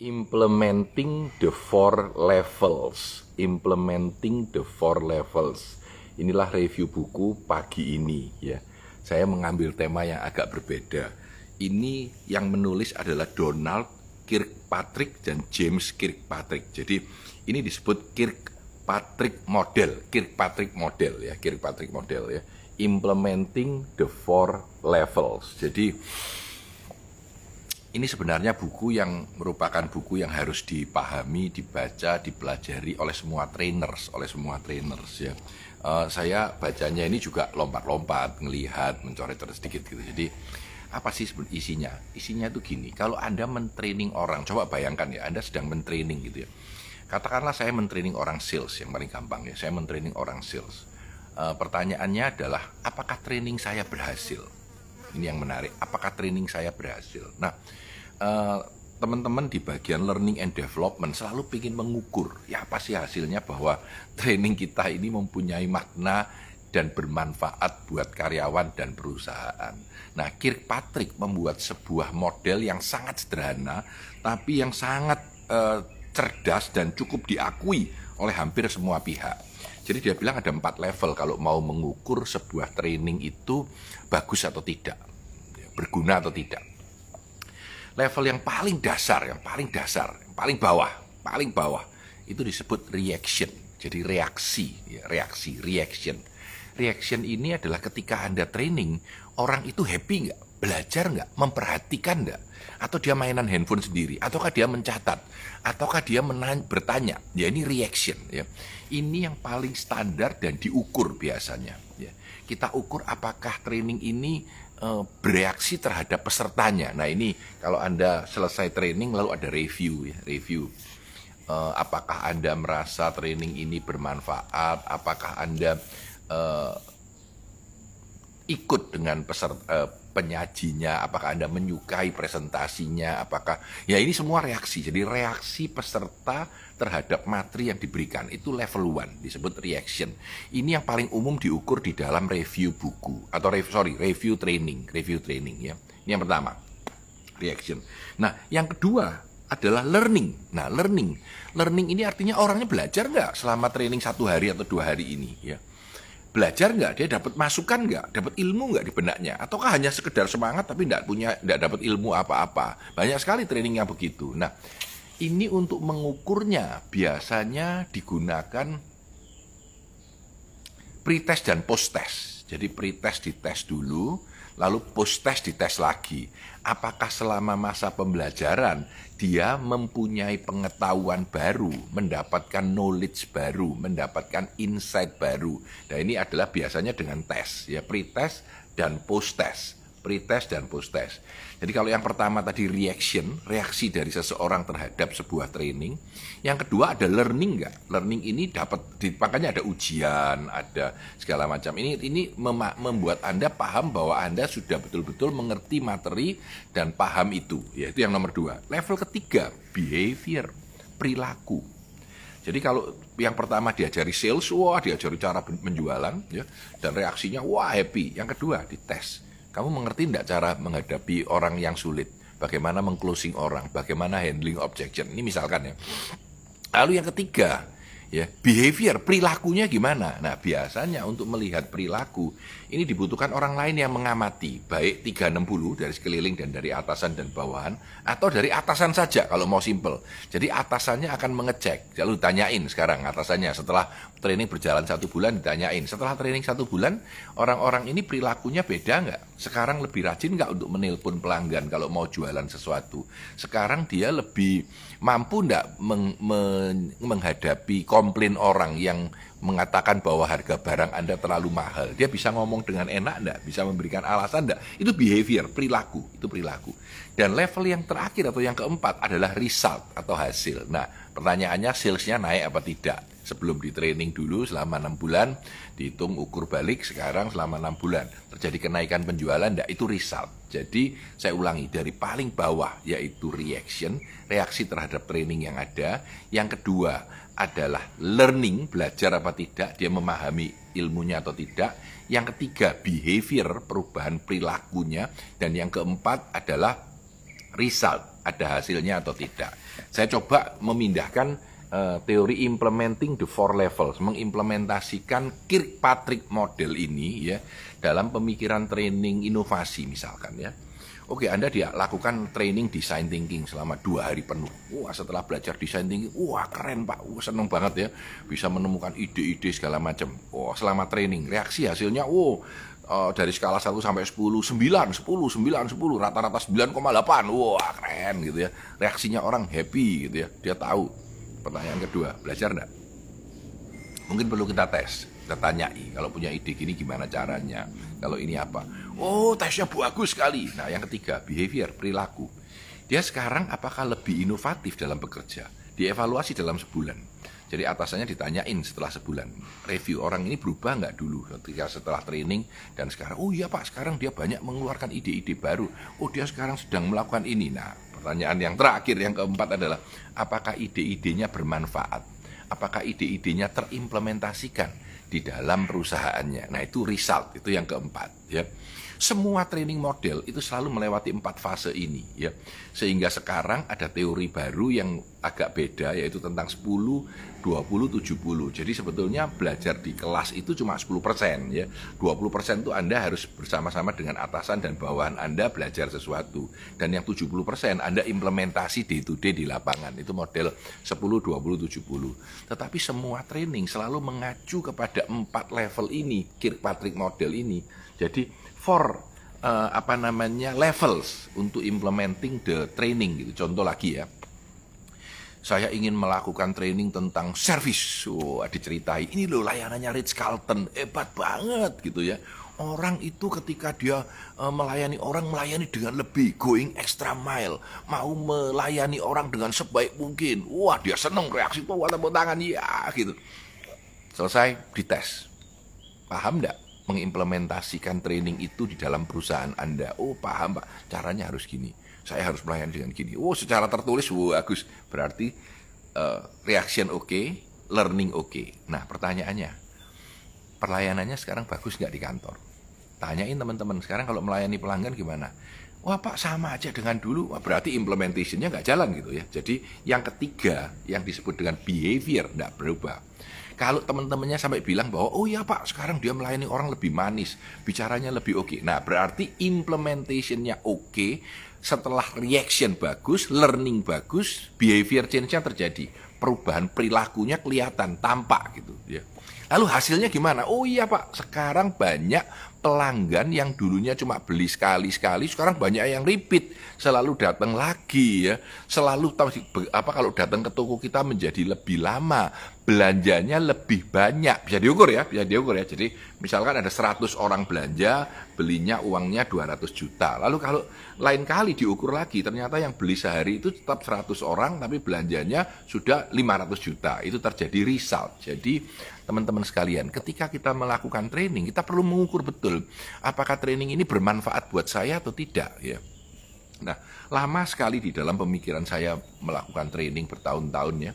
implementing the four levels. Implementing the four levels. Inilah review buku pagi ini ya. Saya mengambil tema yang agak berbeda. Ini yang menulis adalah Donald Kirkpatrick dan James Kirkpatrick. Jadi ini disebut Kirkpatrick model Kirkpatrick model ya Kirkpatrick model ya. Implementing the four levels. Jadi ini sebenarnya buku yang merupakan buku yang harus dipahami, dibaca, dipelajari oleh semua trainers, oleh semua trainers ya. Uh, saya bacanya ini juga lompat-lompat, ngelihat, mencoret-coret sedikit gitu. Jadi apa sih isinya? Isinya itu gini, kalau Anda mentraining orang, coba bayangkan ya, Anda sedang mentraining gitu ya. Katakanlah saya mentraining orang sales yang paling gampang ya, saya mentraining orang sales. Uh, pertanyaannya adalah, apakah training saya berhasil? Ini yang menarik. Apakah training saya berhasil? Nah, uh, teman-teman di bagian learning and development selalu ingin mengukur ya apa sih hasilnya bahwa training kita ini mempunyai makna dan bermanfaat buat karyawan dan perusahaan. Nah, Kirkpatrick membuat sebuah model yang sangat sederhana, tapi yang sangat uh, cerdas dan cukup diakui oleh hampir semua pihak. Jadi dia bilang ada empat level kalau mau mengukur sebuah training itu bagus atau tidak, berguna atau tidak. Level yang paling dasar, yang paling dasar, yang paling bawah, paling bawah itu disebut reaction. Jadi reaksi, ya, reaksi, reaction. Reaction ini adalah ketika Anda training, orang itu happy nggak? Belajar nggak? Memperhatikan nggak? Atau dia mainan handphone sendiri? Ataukah dia mencatat? Ataukah dia menanya, bertanya? Ya ini reaction. Ya. Ini yang paling standar dan diukur biasanya. Ya. Kita ukur apakah training ini uh, bereaksi terhadap pesertanya. Nah ini kalau Anda selesai training lalu ada review ya, review. Uh, apakah Anda merasa training ini bermanfaat? Apakah Anda uh, ikut dengan peserta penyajinya, apakah Anda menyukai presentasinya, apakah ya ini semua reaksi. Jadi reaksi peserta terhadap materi yang diberikan itu level one disebut reaction. Ini yang paling umum diukur di dalam review buku atau review sorry review training, review training ya. Ini yang pertama reaction. Nah, yang kedua adalah learning. Nah, learning, learning ini artinya orangnya belajar nggak selama training satu hari atau dua hari ini ya belajar nggak? Dia dapat masukan nggak? Dapat ilmu nggak di benaknya? Ataukah hanya sekedar semangat tapi nggak punya nggak dapat ilmu apa-apa? Banyak sekali training yang begitu. Nah ini untuk mengukurnya. Biasanya digunakan pretest dan post test jadi pretest dites dulu lalu post test dites lagi. Apakah selama masa pembelajaran dia mempunyai pengetahuan baru, mendapatkan knowledge baru, mendapatkan insight baru. Nah ini adalah biasanya dengan tes, ya pre-test dan post-test pre-test dan post-test. Jadi kalau yang pertama tadi reaction, reaksi dari seseorang terhadap sebuah training. Yang kedua ada learning enggak? Learning ini dapat, makanya ada ujian, ada segala macam. Ini ini membuat Anda paham bahwa Anda sudah betul-betul mengerti materi dan paham itu. Ya, itu yang nomor dua. Level ketiga, behavior, perilaku. Jadi kalau yang pertama diajari sales, wah diajari cara penjualan, ya, dan reaksinya wah happy. Yang kedua dites kamu mengerti tidak cara menghadapi orang yang sulit? Bagaimana mengclosing orang? Bagaimana handling objection? Ini misalkan ya. Lalu yang ketiga, ya. Behavior perilakunya gimana? Nah biasanya untuk melihat perilaku ini dibutuhkan orang lain yang mengamati baik 360 dari sekeliling dan dari atasan dan bawahan atau dari atasan saja kalau mau simple jadi atasannya akan mengecek. Lalu tanyain sekarang atasannya setelah training berjalan satu bulan ditanyain setelah training satu bulan orang-orang ini perilakunya beda nggak? Sekarang lebih rajin nggak untuk menelpon pelanggan kalau mau jualan sesuatu? Sekarang dia lebih mampu nggak meng, men, menghadapi komplain orang yang mengatakan bahwa harga barang Anda terlalu mahal. Dia bisa ngomong dengan enak enggak? Bisa memberikan alasan enggak? Itu behavior, perilaku, itu perilaku. Dan level yang terakhir atau yang keempat adalah result atau hasil. Nah, pertanyaannya salesnya naik apa tidak? Sebelum di training dulu selama enam bulan, dihitung ukur balik sekarang selama enam bulan. Terjadi kenaikan penjualan enggak? Itu result. Jadi saya ulangi dari paling bawah yaitu reaction, reaksi terhadap training yang ada. Yang kedua adalah learning, belajar apa tidak, dia memahami ilmunya atau tidak. Yang ketiga, behavior, perubahan perilakunya. Dan yang keempat adalah result, ada hasilnya atau tidak. Saya coba memindahkan uh, teori implementing the four levels, mengimplementasikan Kirkpatrick model ini ya dalam pemikiran training inovasi misalkan ya. Oke, Anda dia lakukan training design thinking selama dua hari penuh. Wah, setelah belajar design thinking, wah keren pak, wah seneng banget ya, bisa menemukan ide-ide segala macam. Wah, selama training, reaksi hasilnya, wow, uh, dari skala 1 sampai 10, 9, 10, 9, 10, rata-rata 9,8. Wah, keren gitu ya. Reaksinya orang happy gitu ya. Dia tahu. Pertanyaan kedua, belajar enggak? Mungkin perlu kita tes kita tanyai kalau punya ide gini gimana caranya? Kalau ini apa? Oh tesnya bagus sekali. Nah yang ketiga behavior perilaku. Dia sekarang apakah lebih inovatif dalam bekerja? Dievaluasi dalam sebulan. Jadi atasannya ditanyain setelah sebulan review orang ini berubah nggak dulu? Ketika setelah training dan sekarang oh iya pak sekarang dia banyak mengeluarkan ide-ide baru. Oh dia sekarang sedang melakukan ini. Nah pertanyaan yang terakhir yang keempat adalah apakah ide-idenya bermanfaat apakah ide-idenya terimplementasikan di dalam perusahaannya. Nah, itu result, itu yang keempat, ya. Semua training model itu selalu melewati empat fase ini, ya. Sehingga sekarang ada teori baru yang agak beda yaitu tentang 10, 20, 70. Jadi sebetulnya belajar di kelas itu cuma 10%, ya. 20% itu Anda harus bersama-sama dengan atasan dan bawahan Anda belajar sesuatu. Dan yang 70% Anda implementasi day to day di lapangan. Itu model 10, 20, 70. Tetapi semua training selalu mengacu kepada empat level ini, Kirkpatrick model ini. Jadi for uh, apa namanya levels untuk implementing the training gitu. Contoh lagi ya. Saya ingin melakukan training tentang service. Oh, diceritai. Ini loh layanannya Ritz Carlton. Hebat banget gitu ya. Orang itu ketika dia uh, melayani orang melayani dengan lebih going extra mile, mau melayani orang dengan sebaik mungkin. Wah, dia seneng reaksi tuh tepuk tangan ya gitu. Selesai dites. Paham enggak? Mengimplementasikan training itu di dalam perusahaan Anda. Oh, paham Pak, caranya harus gini. Saya harus melayani dengan gini. Oh, secara tertulis, wow, bagus. Berarti uh, reaction oke, okay, learning oke. Okay. Nah, pertanyaannya, pelayanannya sekarang bagus nggak di kantor? Tanyain teman-teman, sekarang kalau melayani pelanggan gimana? Wah Pak sama aja dengan dulu, Wah, berarti implementationnya nggak jalan gitu ya. Jadi yang ketiga yang disebut dengan behavior nggak berubah. Kalau teman-temannya sampai bilang bahwa oh ya Pak, sekarang dia melayani orang lebih manis, bicaranya lebih oke. Okay. Nah, berarti implementationnya oke, okay, setelah reaction bagus, learning bagus, behavior change-nya terjadi. Perubahan perilakunya kelihatan, tampak gitu ya. Lalu hasilnya gimana? Oh iya Pak, sekarang banyak pelanggan yang dulunya cuma beli sekali-sekali sekarang banyak yang repeat selalu datang lagi ya selalu apa kalau datang ke toko kita menjadi lebih lama belanjanya lebih banyak. Bisa diukur ya bisa diukur ya. Jadi misalkan ada 100 orang belanja belinya uangnya 200 juta. Lalu kalau lain kali diukur lagi ternyata yang beli sehari itu tetap 100 orang tapi belanjanya sudah 500 juta. Itu terjadi result. Jadi teman-teman sekalian, ketika kita melakukan training, kita perlu mengukur betul apakah training ini bermanfaat buat saya atau tidak ya. Nah, lama sekali di dalam pemikiran saya melakukan training bertahun-tahun ya.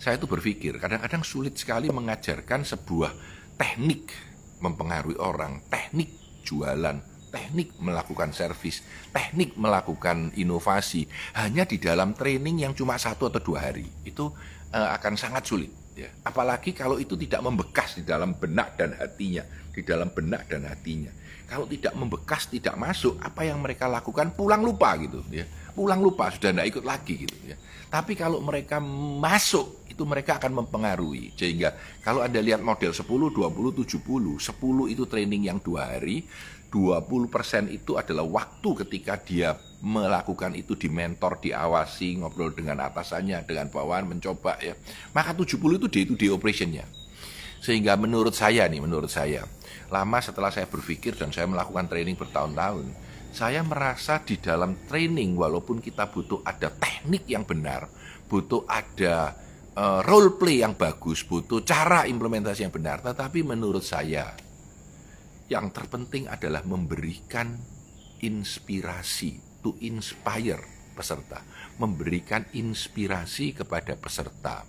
Saya itu berpikir, kadang-kadang sulit sekali mengajarkan sebuah teknik mempengaruhi orang, teknik jualan, teknik melakukan servis, teknik melakukan inovasi hanya di dalam training yang cuma satu atau dua hari. Itu uh, akan sangat sulit. Ya. Apalagi kalau itu tidak membekas di dalam benak dan hatinya, di dalam benak dan hatinya. Kalau tidak membekas, tidak masuk, apa yang mereka lakukan pulang lupa gitu ya. Pulang lupa sudah tidak ikut lagi gitu ya. Tapi kalau mereka masuk, itu mereka akan mempengaruhi. Sehingga kalau Anda lihat model 10, 20, 70, 10 itu training yang dua hari, 20% itu adalah waktu ketika dia melakukan itu di mentor, diawasi, ngobrol dengan atasannya, dengan bawahan, mencoba ya. Maka 70 itu day to day operationnya. Sehingga menurut saya nih, menurut saya, lama setelah saya berpikir dan saya melakukan training bertahun-tahun, saya merasa di dalam training walaupun kita butuh ada teknik yang benar, butuh ada uh, role play yang bagus, butuh cara implementasi yang benar, tetapi menurut saya yang terpenting adalah memberikan inspirasi, to inspire peserta, memberikan inspirasi kepada peserta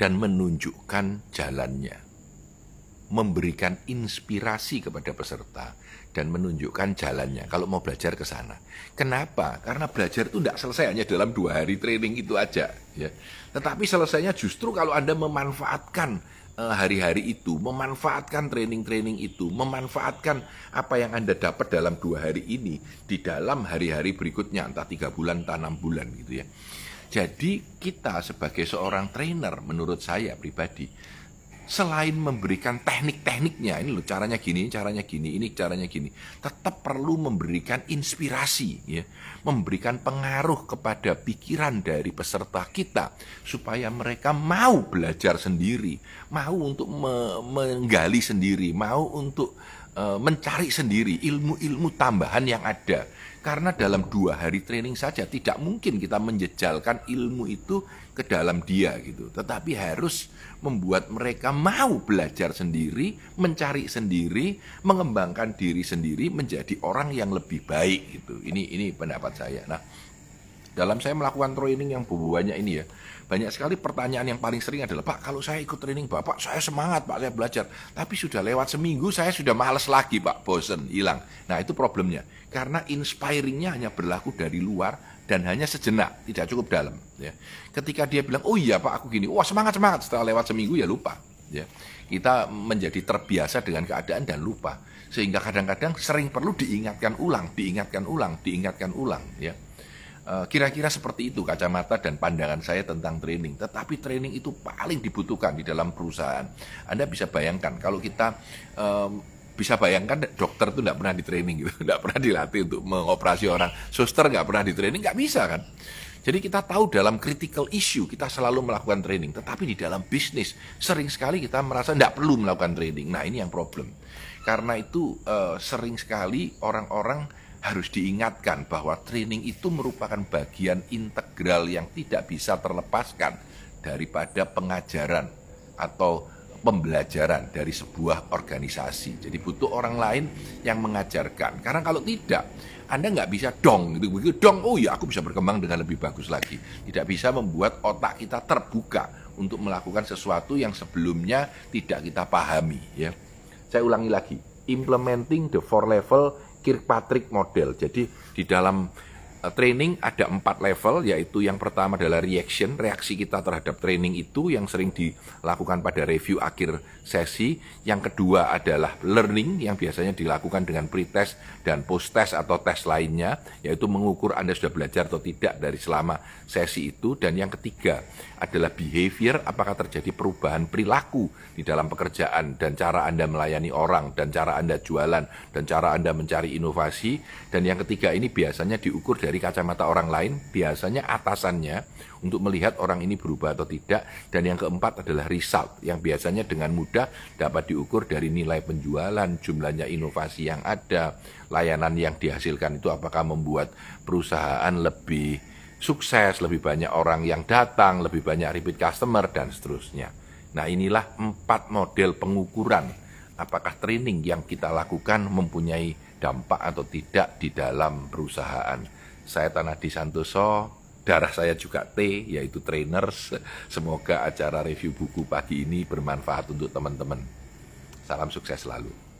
dan menunjukkan jalannya. Memberikan inspirasi kepada peserta dan menunjukkan jalannya kalau mau belajar ke sana. Kenapa? Karena belajar itu tidak selesai hanya dalam dua hari training itu aja. Ya. Tetapi selesainya justru kalau Anda memanfaatkan eh, hari-hari itu, memanfaatkan training-training itu, memanfaatkan apa yang Anda dapat dalam dua hari ini di dalam hari-hari berikutnya, entah tiga bulan, entah enam bulan gitu ya. Jadi kita sebagai seorang trainer menurut saya pribadi selain memberikan teknik-tekniknya, ini loh caranya gini, caranya gini, ini caranya gini, tetap perlu memberikan inspirasi, ya, memberikan pengaruh kepada pikiran dari peserta kita supaya mereka mau belajar sendiri, mau untuk me menggali sendiri, mau untuk uh, mencari sendiri ilmu-ilmu tambahan yang ada karena dalam dua hari training saja tidak mungkin kita menjejalkan ilmu itu ke dalam dia gitu. Tetapi harus membuat mereka mau belajar sendiri, mencari sendiri, mengembangkan diri sendiri menjadi orang yang lebih baik gitu. Ini ini pendapat saya. Nah, dalam saya melakukan training yang banyak ini ya, banyak sekali pertanyaan yang paling sering adalah, Pak, kalau saya ikut training Bapak, saya semangat Pak, saya belajar. Tapi sudah lewat seminggu, saya sudah males lagi Pak, bosen, hilang. Nah itu problemnya. Karena inspiringnya hanya berlaku dari luar dan hanya sejenak, tidak cukup dalam. Ya. Ketika dia bilang, oh iya Pak, aku gini, wah semangat semangat. Setelah lewat seminggu ya lupa. Ya. Kita menjadi terbiasa dengan keadaan dan lupa. Sehingga kadang-kadang sering perlu diingatkan ulang, diingatkan ulang, diingatkan ulang. Ya. Eh, kira-kira seperti itu kacamata dan pandangan saya tentang training. Tetapi training itu paling dibutuhkan di dalam perusahaan. Anda bisa bayangkan kalau kita um, bisa bayangkan dokter itu tidak pernah di training gitu, tidak pernah dilatih untuk mengoperasi orang. Suster nggak pernah di training, nggak bisa kan? Jadi kita tahu dalam critical issue kita selalu melakukan training, tetapi di dalam bisnis sering sekali kita merasa tidak perlu melakukan training. Nah ini yang problem. Karena itu uh, sering sekali orang-orang harus diingatkan bahwa training itu merupakan bagian integral yang tidak bisa terlepaskan daripada pengajaran atau pembelajaran dari sebuah organisasi. Jadi butuh orang lain yang mengajarkan. Karena kalau tidak, Anda nggak bisa dong gitu. Begitu dong, oh ya aku bisa berkembang dengan lebih bagus lagi. Tidak bisa membuat otak kita terbuka untuk melakukan sesuatu yang sebelumnya tidak kita pahami. Ya, saya ulangi lagi. Implementing the four level Kirkpatrick model. Jadi di dalam training ada empat level, yaitu yang pertama adalah reaction, reaksi kita terhadap training itu yang sering dilakukan pada review akhir sesi. Yang kedua adalah learning yang biasanya dilakukan dengan pretest dan post-test atau tes lainnya, yaitu mengukur Anda sudah belajar atau tidak dari selama sesi itu. Dan yang ketiga adalah behavior, apakah terjadi perubahan perilaku di dalam pekerjaan dan cara Anda melayani orang dan cara Anda jualan dan cara Anda mencari inovasi. Dan yang ketiga ini biasanya diukur dari kacamata orang lain, biasanya atasannya untuk melihat orang ini berubah atau tidak. Dan yang keempat adalah result yang biasanya dengan mudah dapat diukur dari nilai penjualan, jumlahnya inovasi yang ada, layanan yang dihasilkan itu apakah membuat perusahaan lebih sukses, lebih banyak orang yang datang, lebih banyak repeat customer, dan seterusnya. Nah inilah empat model pengukuran apakah training yang kita lakukan mempunyai dampak atau tidak di dalam perusahaan. Saya Tanadi Santoso, darah saya juga T, yaitu trainers. Semoga acara review buku pagi ini bermanfaat untuk teman-teman. Salam sukses selalu.